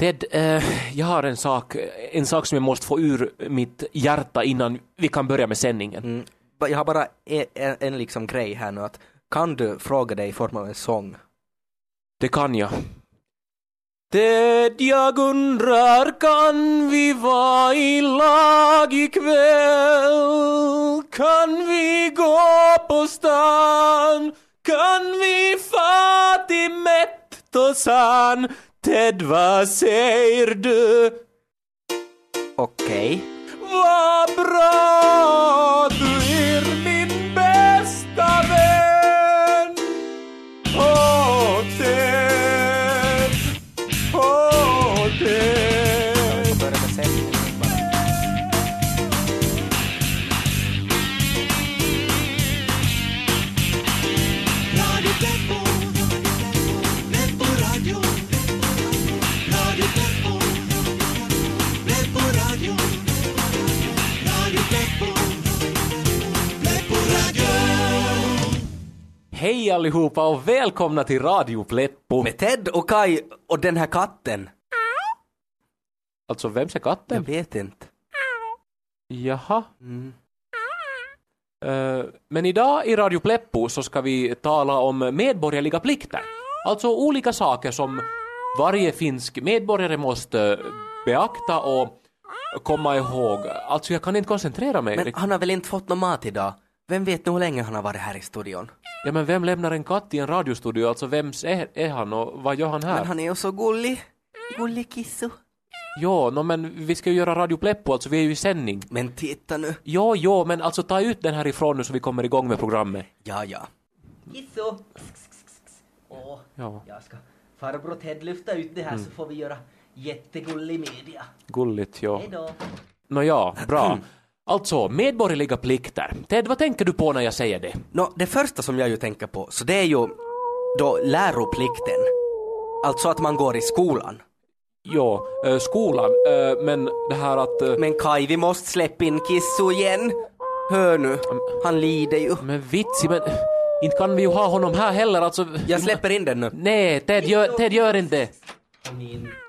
Ted, eh, jag har en sak, en sak som jag måste få ur mitt hjärta innan vi kan börja med sändningen. Mm. Jag har bara en, en, en liksom grej här nu att kan du fråga dig i form av en sång? Det kan jag. Ted, jag undrar, kan vi vara i lag ikväll? Kan vi gå på stan? Kan vi fa till Mettosan? Ted, vad säger du? Okej. Vad bra, du Hej allihopa och välkomna till Radio Pleppo. Med Ted och Kai och den här katten. Alltså, vems är Jag katten? vet inte. Jaha. Mm. Eh, men idag i Radio Pleppo så ska vi tala om medborgerliga plikter. Alltså olika saker som varje finsk medborgare måste beakta och komma ihåg. Alltså jag kan inte koncentrera mig. Men han har väl inte fått någon mat idag? Vem vet nu hur länge han har varit här i studion? Ja men vem lämnar en katt i en radiostudio? Alltså vems är, är han och vad gör han här? Men han är ju så gullig. Gullig kissu. Jo, no, men vi ska ju göra Radio Pleppo, alltså vi är ju i sändning. Men titta nu. Jo, jo, men alltså ta ut den härifrån nu så vi kommer igång med programmet. Ja, ja. Kissu. Åh, Ja, jag ska farbror Ted lyfta ut det här så får vi göra jättegullig media. gulligt, ja. Hejdå. Nå ja, bra. Alltså, medborgerliga plikter. Ted, vad tänker du på när jag säger det? Nå, det första som jag ju tänker på, så det är ju då läroplikten. Alltså att man går i skolan. Jo, eh, skolan, eh, men det här att... eh, Men Kai, vi måste släppa in Kissu igen. Hör nu, han lider ju. men vitsi, men inte kan vi ju ha honom här heller, alltså... Jag släpper in den nu. Nej, Ted, gör, Ted, gör inte.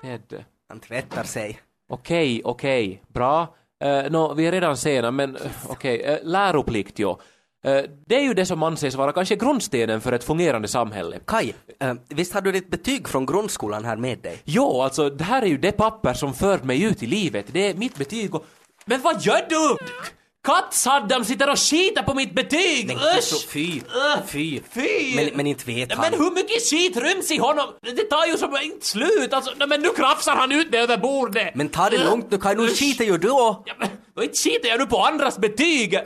Ted. Han tvättar sig. Okej, okej, bra. Uh, Nå, vi är redan sena, men eh, okej, eh, läroplikt, jo. Det är ju det som anses vara kanske grundstenen för ett fungerande samhälle. Kai, visst har du ditt betyg från grundskolan här med dig? Jo, alltså det här är ju det papper som fört mig ut i livet. Det är mitt betyg och... Men vad gör du? Katt-Saddam sitter och skiter på mitt betyg! Men Usch! Kissu, fy, fy. Fy! Men, men inte vet han. Men hur mycket skit ryms i honom? Det tar ju som inte slut. Alltså, nej, men nu krafsar han ut det över bordet. Men ta det lugnt nu Kai, nu skiter ju du och... Ja, men, inte skiter jag nu på andras betyg.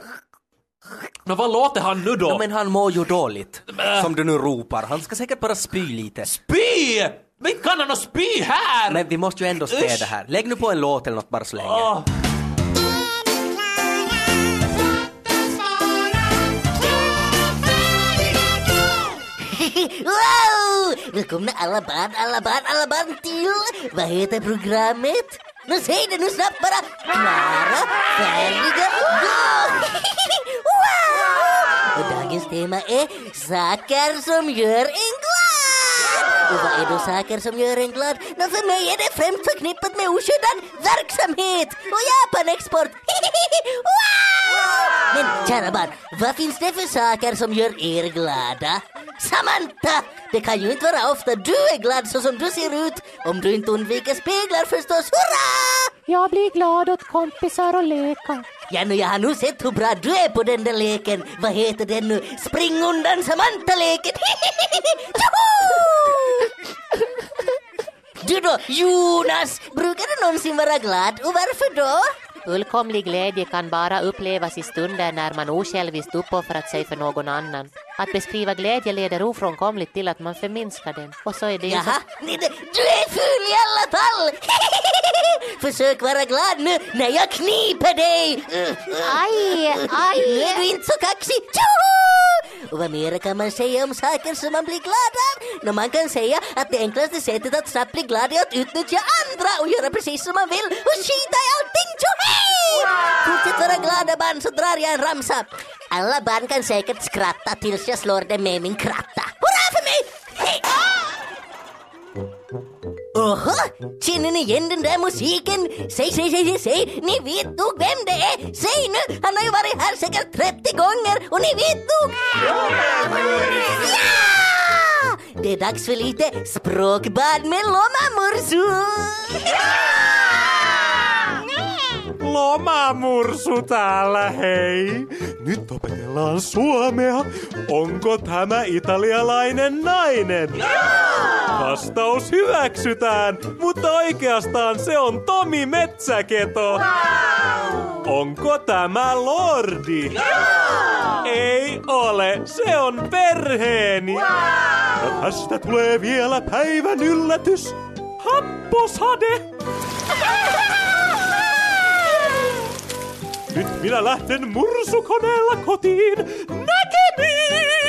Men vad låter han nu då? Ja, men han mår ju dåligt. Som du nu ropar. Han ska säkert bara spy lite. Spy! Men kan han ha spy här? Men vi måste ju ändå städa Usch. här. Lägg nu på en låt eller något bara så länge. Åh. Wow! Välkomna alla barn, alla barn, alla barn till... Vad heter programmet? Nu säg det nu snabbt bara! Klara, färdiga, gå! wow! Och dagens tema är saker som gör en! Och vad är då saker som gör en glad? Nå, för mig är det främst förknippat med oskyddad verksamhet och Japanexport. wow! Men kära barn, vad finns det för saker som gör er glada? Samantha! Det kan ju inte vara ofta du är glad så som du ser ut. Om du inte undviker speglar förstås. Hurra! Jag blir glad åt kompisar och lekar. Ja, nu, jag har nu sett hur bra du är på den där leken. Vad heter den nu? Spring undan Samantha-leken! du då, Jonas! Brukar du någonsin vara glad och varför då? Fullkomlig glädje kan bara upplevas i stunder när man osjälviskt uppoffrat sig för någon annan. Att beskriva glädje leder ofrånkomligt till att man förminskar den. Och så är det så... Jaha, det- du är ful i alla fall! Försök vara glad nu när jag kniper dig! Aj, aj! Nu är du inte så kaxig! Tjoho! Och vad mer kan man säga om saker som man blir glad av? Nå, man kan säga att det enklaste sättet att snabbt bli glad är att utnyttja andra och göra precis som man vill och skita i allting! Tjohej! Fortsätt vara glada barn så drar jag en ramsa. Alla barn kan säkert skratta tills jag slår dem med min kratta. Hurra för mig! Hej! Känner ni igen den där musiken? Säg, säg, säg, säg, säg, ni vet nog vem det är! Säg nu, han har ju varit här säkert 30 gånger och ni vet nog! Ja! Det är dags för lite språkbad med Lomma Mursu! Lomamursu täällä, hei! Nyt opetellaan suomea. Onko tämä italialainen nainen? Vastaus hyväksytään, mutta oikeastaan se on Tomi Metsäketo. Onko tämä lordi? Ei ole, se on perheeni. Ja tästä tulee vielä päivän yllätys. Happosade! Nyt minä lähten mursukoneella kotiin. Näkemiin!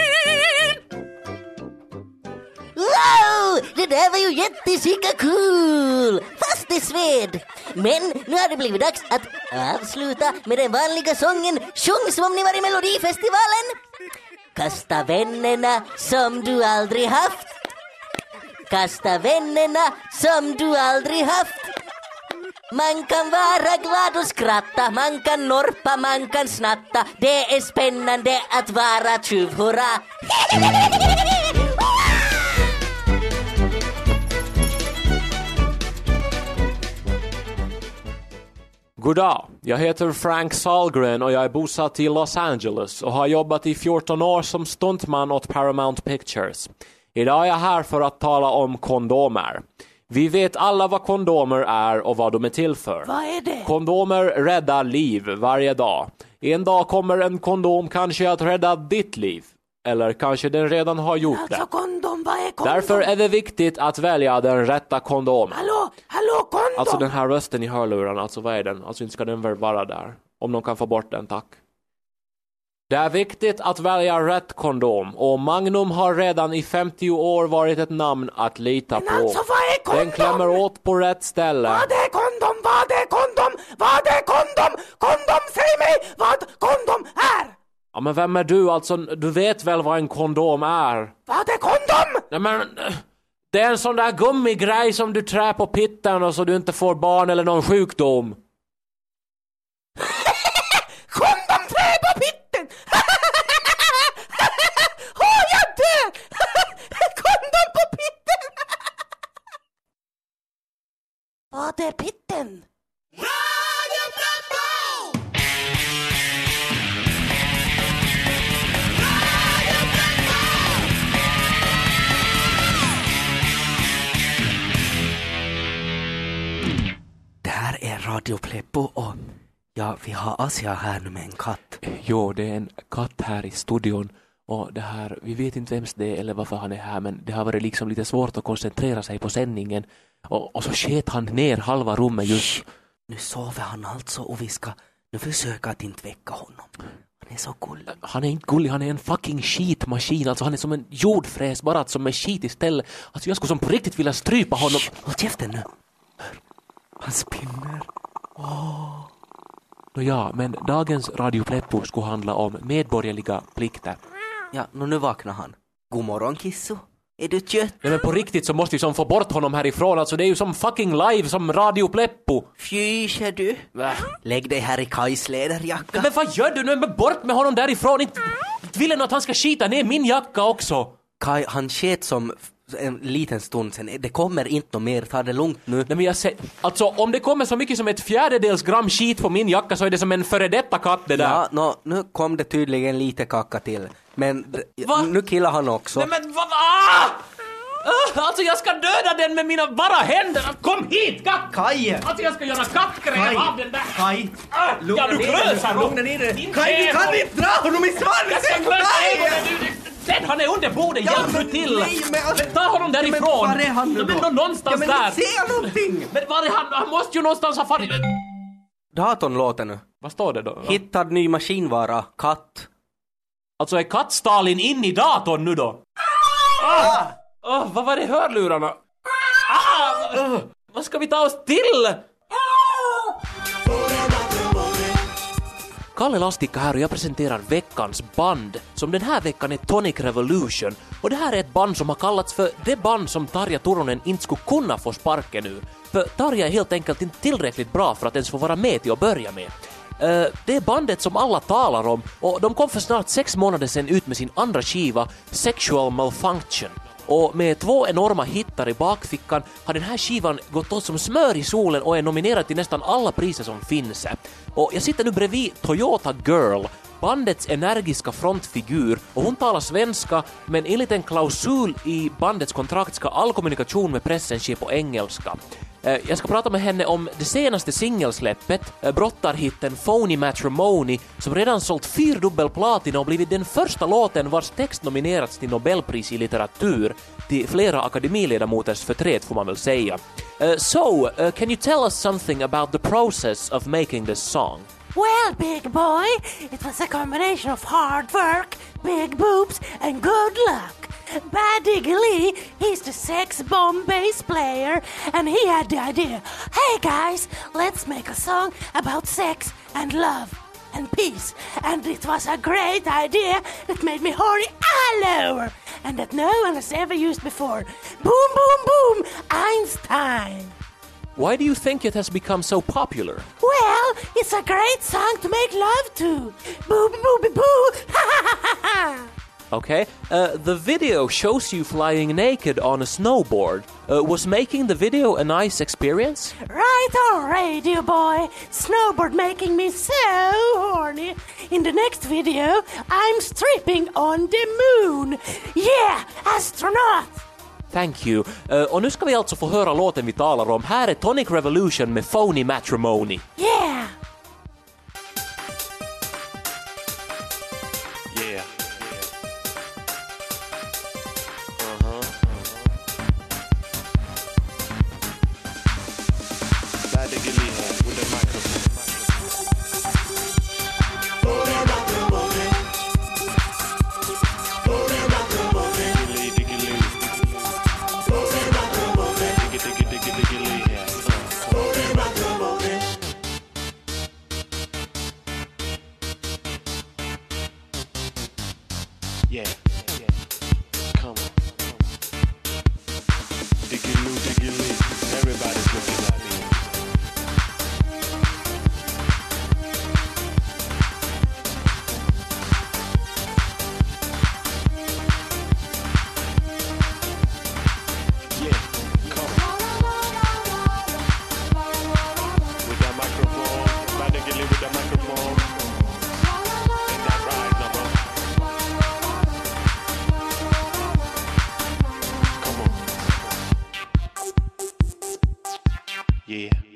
Wow! Det där var ju jättesika cool! Fast det sved! Men nu har det blivit dags att avsluta med den vanliga sången Sjung som om ni var i Melodifestivalen! Kasta vännerna som du aldrig haft Kasta vännerna som du aldrig haft man kan vara glad och skratta, man kan norpa, man kan snatta Det är spännande att vara tjuv, hurra! Goddag, jag heter Frank Sahlgren och jag är bosatt i Los Angeles och har jobbat i 14 år som stuntman åt Paramount Pictures. Idag är jag här för att tala om kondomer. Vi vet alla vad kondomer är och vad de är till för. Vad är det? Kondomer räddar liv varje dag. En dag kommer en kondom kanske att rädda ditt liv. Eller kanske den redan har gjort det. kondom, vad är kondom? Därför är det viktigt att välja den rätta kondomen. Hallå, hallå kondom! Alltså den här rösten i hörlurarna, alltså vad är den? Alltså inte ska den väl vara där? Om någon kan få bort den, tack. Det är viktigt att välja rätt kondom och Magnum har redan i 50 år varit ett namn att lita på. alltså, vad är kondom? Den klämmer åt på rätt ställe. Vad är kondom? Vad är kondom? Vad är kondom? Kondom, säg mig vad kondom är! Ja men vem är du alltså? Du vet väl vad en kondom är? Vad är kondom? Nej men... Det är en sån där gummigrej som du trär på pitten och så du inte får barn eller någon sjukdom. Kondom trä på pitten! Åh, jag dör! Kondom på pitten! Vad är pitten? Det här är Radio Pleppo och ja, vi har Asia här nu med en katt. Jo, det är en katt här i studion och det här, vi vet inte vems det är eller varför han är här men det har varit liksom lite svårt att koncentrera sig på sändningen och, och så sket han ner halva rummet just. Nu sover han alltså och vi ska nu försöka att inte väcka honom. Han är så gullig. Han är inte gullig, han är en fucking skitmaskin, alltså han är som en jordfräs bara som är skit istället. Alltså jag skulle som på riktigt vilja strypa honom. Håll käften nu. Hör, han spinner. Nå ja, men dagens Radio Pleppo skulle handla om medborgerliga plikter. Ja, nu, nu vaknar han. God morgon Kissu. Är du trött? Nej men på riktigt så måste vi som få bort honom härifrån, alltså det är ju som fucking live som Radio Pleppo. Fryser du? Lägg dig här i Kajs läderjacka. Men vad gör du nu? Men bort med honom därifrån! Inte, inte vill jag att han ska skita ner min jacka också! Kaj, han sket som en liten stund sen. Det kommer inte något mer, ta det lugnt nu. Nej men jag säger, alltså om det kommer så mycket som ett fjärdedels gram skit på min jacka så är det som en före detta katt det där. Ja, nå, nu kom det tydligen lite kacka till. Men Va? nu killar han också. Nej men vad, ah! Ah, Alltså jag ska döda den med mina bara händer! Kom hit katt! Kaj! Alltså jag ska göra kattgrejer av den där! Kaj! Ah, ja du klösar då! Lugna ner dig! Kaj, vi kan inte dra honom i Jag ska klösa ögonen! Sätt han är under bordet, Ja, hjälp nu men till! nej, men alltså- Ta honom Ja, men därifrån! var är han nu Ja, Men då? nå- någonstans ja, men där! Se någonting! Men var är han? Han måste ju någonstans ha farit... Datorn låter nu. Vad står det då? Hittad ny maskinvara, katt. Alltså är katt-Stalin in i datorn nu då? Ah! Oh, vad var det i hörlurarna? Ah! Uh, vad ska vi ta oss till? Kalle Lastikka här och jag presenterar veckans band som den här veckan är Tonic Revolution och det här är ett band som har kallats för det band som Tarja Turunen inte skulle kunna få sparken ur. För Tarja är helt enkelt inte tillräckligt bra för att ens få vara med till att börja med. Eh, det är bandet som alla talar om och de kom för snart sex månader sedan ut med sin andra skiva Sexual Malfunction. Och med två enorma hittar i bakfickan har den här skivan gått åt som smör i solen och är nominerad till nästan alla priser som finns. Och jag sitter nu bredvid Toyota Girl, bandets energiska frontfigur och hon talar svenska men enligt en klausul i bandets kontrakt ska all kommunikation med pressen ske på engelska. Eh, jag ska prata med henne om det senaste singelsläppet, eh, brottarhitten Phony Matrimony, som redan sålt fyrdubbel platina och blivit den första låten vars text nominerats till Nobelpris i litteratur, till flera akademiledamoters förtret får man väl säga. Uh, So, uh, can you tell us something about the process of making this song? Well, big boy, it was a combination of hard work, big boobs, and good luck. Bad Diggy Lee, he's the sex bomb bass player, and he had the idea hey guys, let's make a song about sex and love and peace. And it was a great idea that made me horny all over, and that no one has ever used before. Boom, boom, boom, Einstein. Why do you think it has become so popular? Well, it's a great song to make love to. Boo boo boo boo. Ha ha ha ha ha. Okay, uh, the video shows you flying naked on a snowboard. Uh, was making the video a nice experience? Right on, radio boy. Snowboard making me so horny. In the next video, I'm stripping on the moon. Yeah, astronaut. Thank you. Uh, och nu ska vi alltså få höra låten vi talar om. Här är Tonic Revolution med Phony Matrimony. Yeah. Yeah.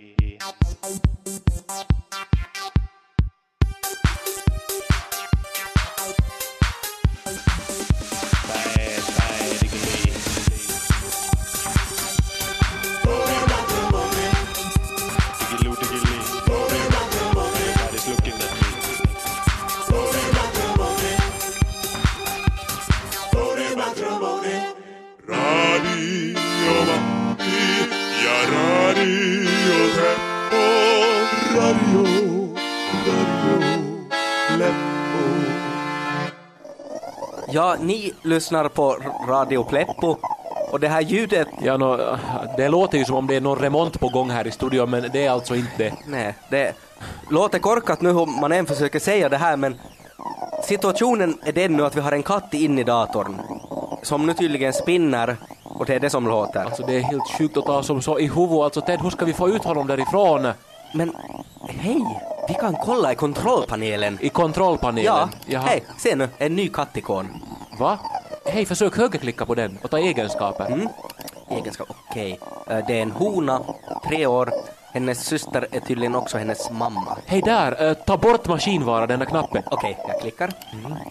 Ja, ni lyssnar på Radio Pleppo och det här ljudet, Ja, nå, det låter ju som om det är någon remont på gång här i studion, men det är alltså inte det. nej, det låter korkat nu hur man än försöker säga det här men situationen är den nu att vi har en katt in i datorn som nu tydligen spinner och det är det som låter. Alltså det är helt sjukt att ta som så i huvudet. Alltså Ted, hur ska vi få ut honom därifrån? Men hej, vi kan kolla i kontrollpanelen. I kontrollpanelen? Ja, Jaha. hej, se nu, en ny kattikon. Va? Hej, försök högerklicka på den och ta egenskaper. Mm. Egenskap, okej. Eh, Det är en hona, tre år. Hennes syster är tydligen också hennes mamma. Hej där, eh, ta bort maskinvara, den där knappen. Okej, jag klickar.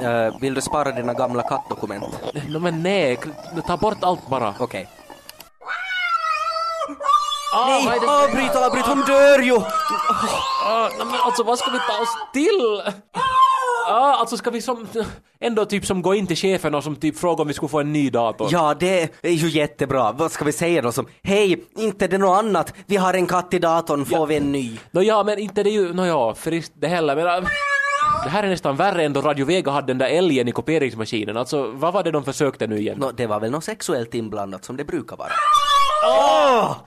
Eh, vill du spara dina gamla kattdokument? No, men nej, kl- ta bort allt bara. Okej. Ah, Nej, vad är det- avbryt, avbryt, hon dör ju! Ah, nej, men alltså vad ska vi ta oss till? Ah, alltså ska vi som, ändå typ som gå in till chefen och som typ fråga om vi skulle få en ny dator? Ja, det är ju jättebra. Vad ska vi säga då som, hej, inte det något annat, vi har en katt i datorn, får Ja. vi en ny? Nå ja, men inte det ju, nå ja, friskt det heller, men... ah, Det här är nästan värre än då Radio Vega hade den där älgen i kopieringsmaskinen. Alltså, vad var det de försökte nu igen? Nå, det var väl något sexuellt inblandat som det brukar vara.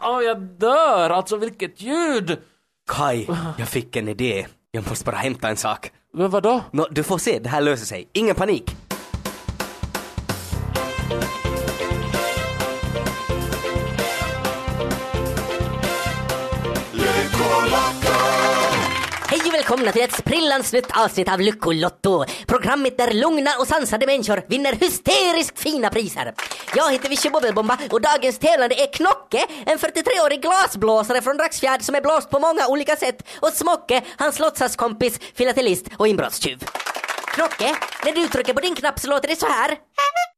Åh, jag dör! Alltså, vilket ljud! Kai, jag fick en idé. Jag måste bara hämta en sak. Men vadå? Nå, du får se, det här löser sig. Ingen panik. Och välkomna till ett sprillans nytt avsnitt av Lyckolotto. Programmet där lugna och sansade människor vinner hysteriskt fina priser. Jag heter Vichy Bubbelbomba och dagens tävlande är Knocke, en 43-årig glasblåsare från Dragsfjärd som är blåst på många olika sätt och Smocke, hans låtsaskompis, filatelist och inbrottstjuv. Knocke, när du trycker på din knapp så låter det så här.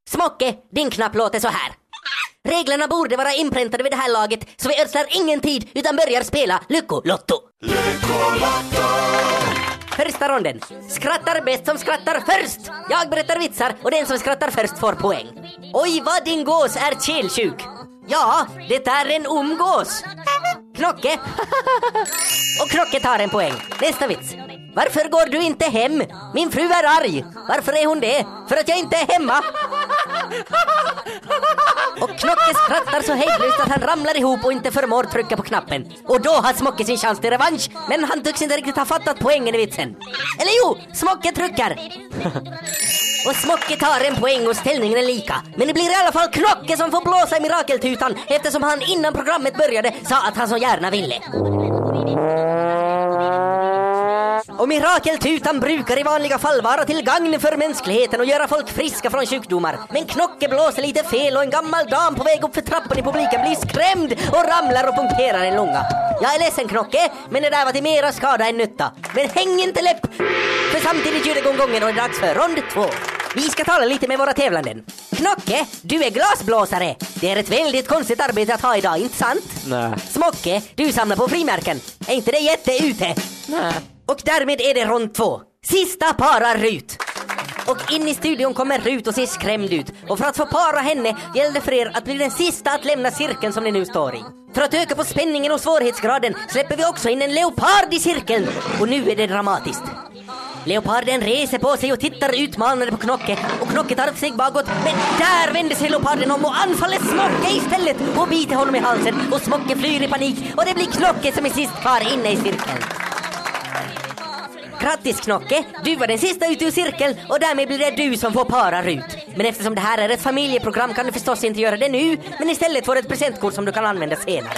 Smocke, din knapp låter så här. Reglerna borde vara inpräntade vid det här laget så vi ödslar ingen tid utan börjar spela Lyckolotto. Första ronden. Skrattar bäst som skrattar först. Jag berättar vitsar och den som skrattar först får poäng. Oj vad din gås är kelsjuk. Ja, det är en omgås. Knocke. och Knocke tar en poäng. Nästa vits. Varför går du inte hem? Min fru är arg. Varför är hon det? För att jag inte är hemma. Och Knocke skrattar så hejdlöst att han ramlar ihop och inte förmår trycka på knappen. Och då har Smocke sin chans till revansch, men han tycks inte riktigt ha fattat poängen i vitsen. Eller jo, Smocke trycker! Och Smocke tar en poäng och ställningen är lika. Men det blir i alla fall Knocke som får blåsa i mirakeltutan eftersom han innan programmet började sa att han så gärna ville. Och mirakeltutan brukar i vanliga fall vara till gagn för mänskligheten och göra folk friska från sjukdomar. Men Knocke blåser lite fel och en gammal dam på väg upp för trappan i publiken blir skrämd och ramlar och punkterar en lunga. Jag är ledsen Knocke, men det där var till mera skada än nytta. Men häng inte läpp! För samtidigt ljuder gonggongen och det är dags för rond två. Vi ska tala lite med våra tävlanden. Knocke, du är glasblåsare. Det är ett väldigt konstigt arbete att ha idag, inte sant? Nej. Smocke, du samlar på frimärken. Är inte det jätte ute? Nej. Och därmed är det rond två. Sista parar Rut. Och in i studion kommer Rut och ser skrämd ut. Och för att få para henne gäller det för er att bli den sista att lämna cirkeln som ni nu står i. För att öka på spänningen och svårighetsgraden släpper vi också in en leopard i cirkeln. Och nu är det dramatiskt. Leoparden reser på sig och tittar utmanande på Knocke och Knocke tar ett steg bakåt men där vänder sig leoparden om och anfaller Smocke istället och biter honom i halsen och Smocke flyr i panik och det blir Knocke som är sist kvar inne i cirkeln. Grattis Knocke! Du var den sista ute ur cirkeln och därmed blir det du som får para Rut. Men eftersom det här är ett familjeprogram kan du förstås inte göra det nu, men istället får du ett presentkort som du kan använda senare.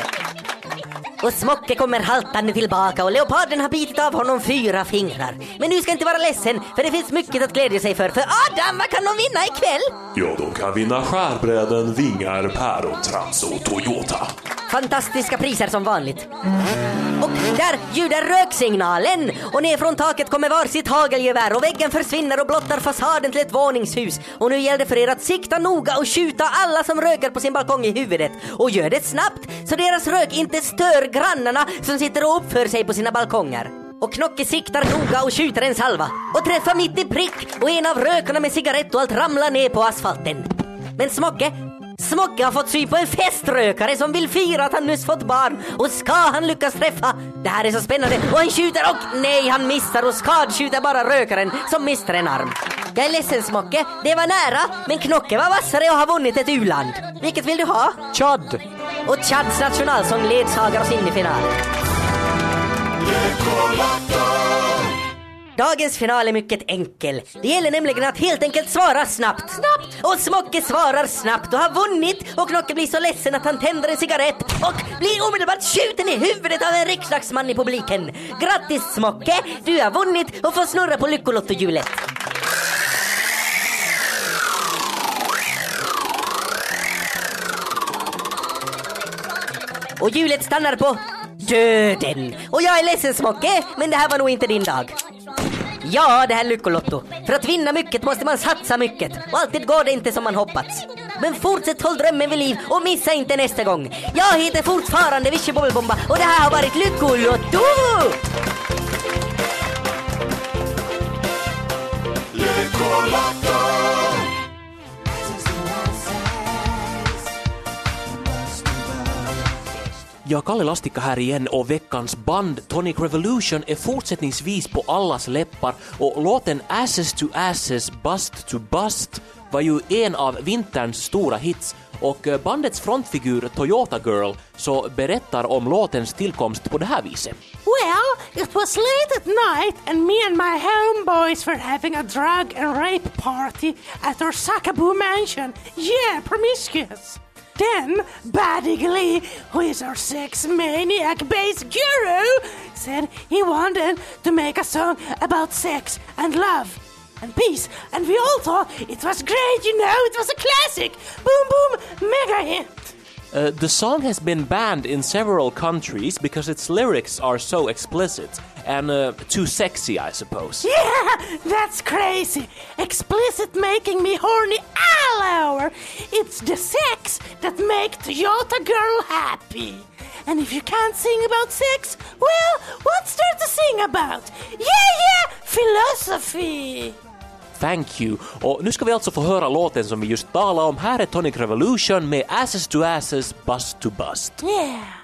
Och Smocke kommer haltande tillbaka och leoparden har bitit av honom fyra fingrar. Men du ska inte vara ledsen, för det finns mycket att glädja sig för. För Adam, vad kan de vinna ikväll? Ja, de kan vinna skärbräden, vingar, pärontrams och Toyota. Fantastiska priser som vanligt. Och där ljuder röksignalen och ner från taket kommer varsitt hagelgevär och väggen försvinner och blottar fasaden till ett våningshus. Och nu gäller det för er att sikta noga och skjuta alla som röker på sin balkong i huvudet. Och gör det snabbt så deras rök inte stör grannarna som sitter och uppför sig på sina balkonger. Och Knocke siktar noga och skjuter en salva och träffar mitt i prick och en av rökarna med cigarett och allt ramlar ner på asfalten. Men Smocke, Smocke har fått sy på en feströkare som vill fira att han nyss fått barn och ska han lyckas träffa? Det här är så spännande och han skjuter och nej han missar och skadskjuter bara rökaren som mister en arm. Jag är ledsen Smocke, det var nära men Knocke var vassare och har vunnit ett u-land. Vilket vill du ha? Chad! Och Chads nationalsång ledsagar oss in i finalen. Dagens final är mycket enkel. Det gäller nämligen att helt enkelt svara snabbt. Snabbt! Och Smocke svarar snabbt och har vunnit och Knocke blir så ledsen att han tänder en cigarett och blir omedelbart skjuten i huvudet av en riksdagsman i publiken. Grattis Smocke! Du har vunnit och får snurra på Lyckolottohjulet. Och hjulet stannar på döden. Och jag är ledsen Smocke, men det här var nog inte din dag. Ja, det här är Lyckolotto. För att vinna mycket måste man satsa mycket. Och alltid går det inte som man hoppats. Men fortsätt håll drömmen vid liv och missa inte nästa gång. Jag heter fortfarande Vichy Bobbelbomba och det här har varit Lyckolotto! Ja, Kalle Lastikka här igen och veckans band Tonic Revolution är fortsättningsvis på allas läppar och låten Asses to Asses, Bust to Bust var ju en av vinterns stora hits och eh, bandets frontfigur Toyota Girl så berättar om låtens tillkomst på det här viset. Well, it was late at night, and me and my homeboys were having a drug and rape party at our Sakaboo mansion. Yeah, promiscuous. Then, Lee, who is our sex maniac bass guru, said he wanted to make a song about sex and love and peace, and we all thought it was great, you know, it was a classic. Boom, boom, mega hit. Uh, the song has been banned in several countries because its lyrics are so explicit and uh, too sexy, I suppose. Yeah, that's crazy. Explicit making me horny all hour. It's the sex that make Toyota girl happy. And if you can't sing about sex, well, what's there to sing about? Yeah, yeah, philosophy. Thank you. Och nu ska vi alltså få höra låten som vi just talade om. Här är Tonic Revolution med Asses to Asses, Bust to Bust. Yeah.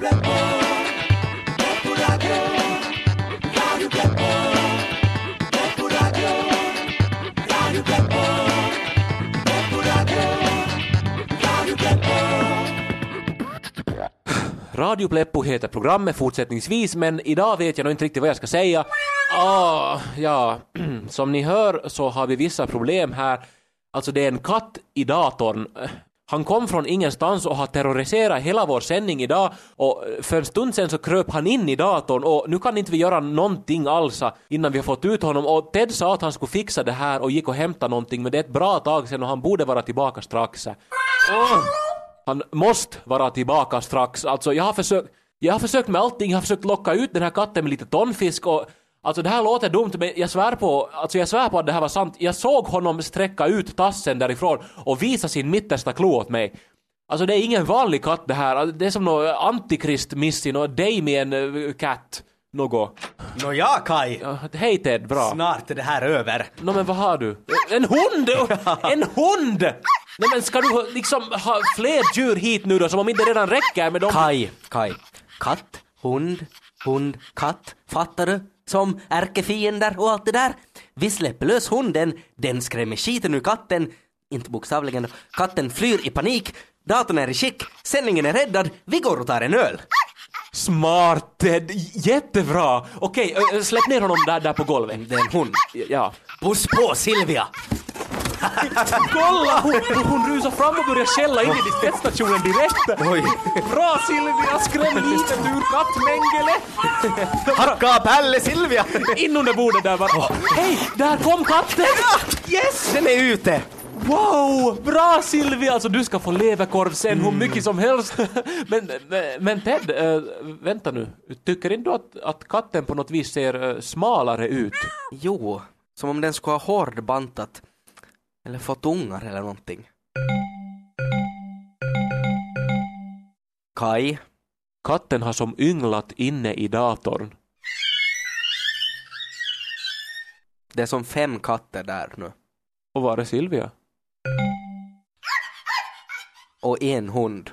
Radio Pleppo heter programmet fortsättningsvis, men idag vet jag nog inte riktigt vad jag ska säga. Ah, ja, som ni hör så har vi vissa problem här. Alltså det är en katt i datorn. Han kom från ingenstans och har terroriserat hela vår sändning idag och för en stund sen så kröp han in i datorn och nu kan inte vi göra någonting alls innan vi har fått ut honom och Ted sa att han skulle fixa det här och gick och hämta någonting men det är ett bra tag sen och han borde vara tillbaka strax. Åh! Han måste vara tillbaka strax. Alltså jag har försökt, jag har försökt med allting, jag har försökt locka ut den här katten med lite tonfisk och Alltså det här låter dumt men jag svär på, alltså jag svär på att det här var sant. Jag såg honom sträcka ut tassen därifrån och visa sin mittersta klo åt mig. Alltså det är ingen vanlig katt det här, Alltså, det är som någon antikrist missi, någon Damien uh, cat. Något. Nåja, Kai. Ja, hej Ted, bra. Snart är det här över. Nå men vad har du? En hund! En hund! Nej men ska du liksom ha fler djur hit nu då som om inte redan räcker med dem? Kai, Kai. Katt, hund, hund, katt. Fattar du? Som ärkefiender och allt det där. Vi släpper lös hunden, den skrämmer skiten ur katten. Inte bokstavligen. Katten flyr i panik. Datorn är i skick, sändningen är räddad, vi går och tar en öl. Smart Ted, jättebra! Okej, släpp ner honom där, där på golvet. Det är en hund. Ja. Puss på Silvia! Kolla! Hon, hon rusar fram och börjar skälla in i dispetstationen direkt. Oj. Bra Silvia, skräm livet ur kattmängele! Hacka Pelle Silvia! In under bordet där bara. Hej, där kom katten! Yes! Den är ute! Wow! Bra Silvia! Alltså du ska få leverkorv sen hur mycket som helst. men, men, men Ted, äh, vänta nu. Tycker inte du att, att katten på något vis ser äh, smalare ut? Jo, som om den skulle ha hårdbantat. Eller fått ungar eller någonting. Kai, Katten har som ynglat inne i datorn. det är som fem katter där nu. Och var är Silvia? Och en hund.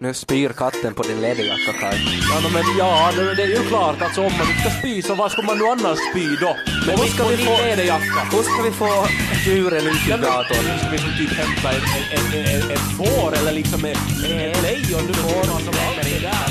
Nu spyr katten på din läderjacka Kai. Ja, men ja, det, det är ju klart alltså om man ska spy så var ska man nu annars spy då? Men vi ska vi få... läderjacka. Hur ska vi få djuren ut ur datorn? Nu ska vi typ hämta ett, ett, ett, ett, ett får eller liksom ett, ett lejon. Nu får man som hänger där.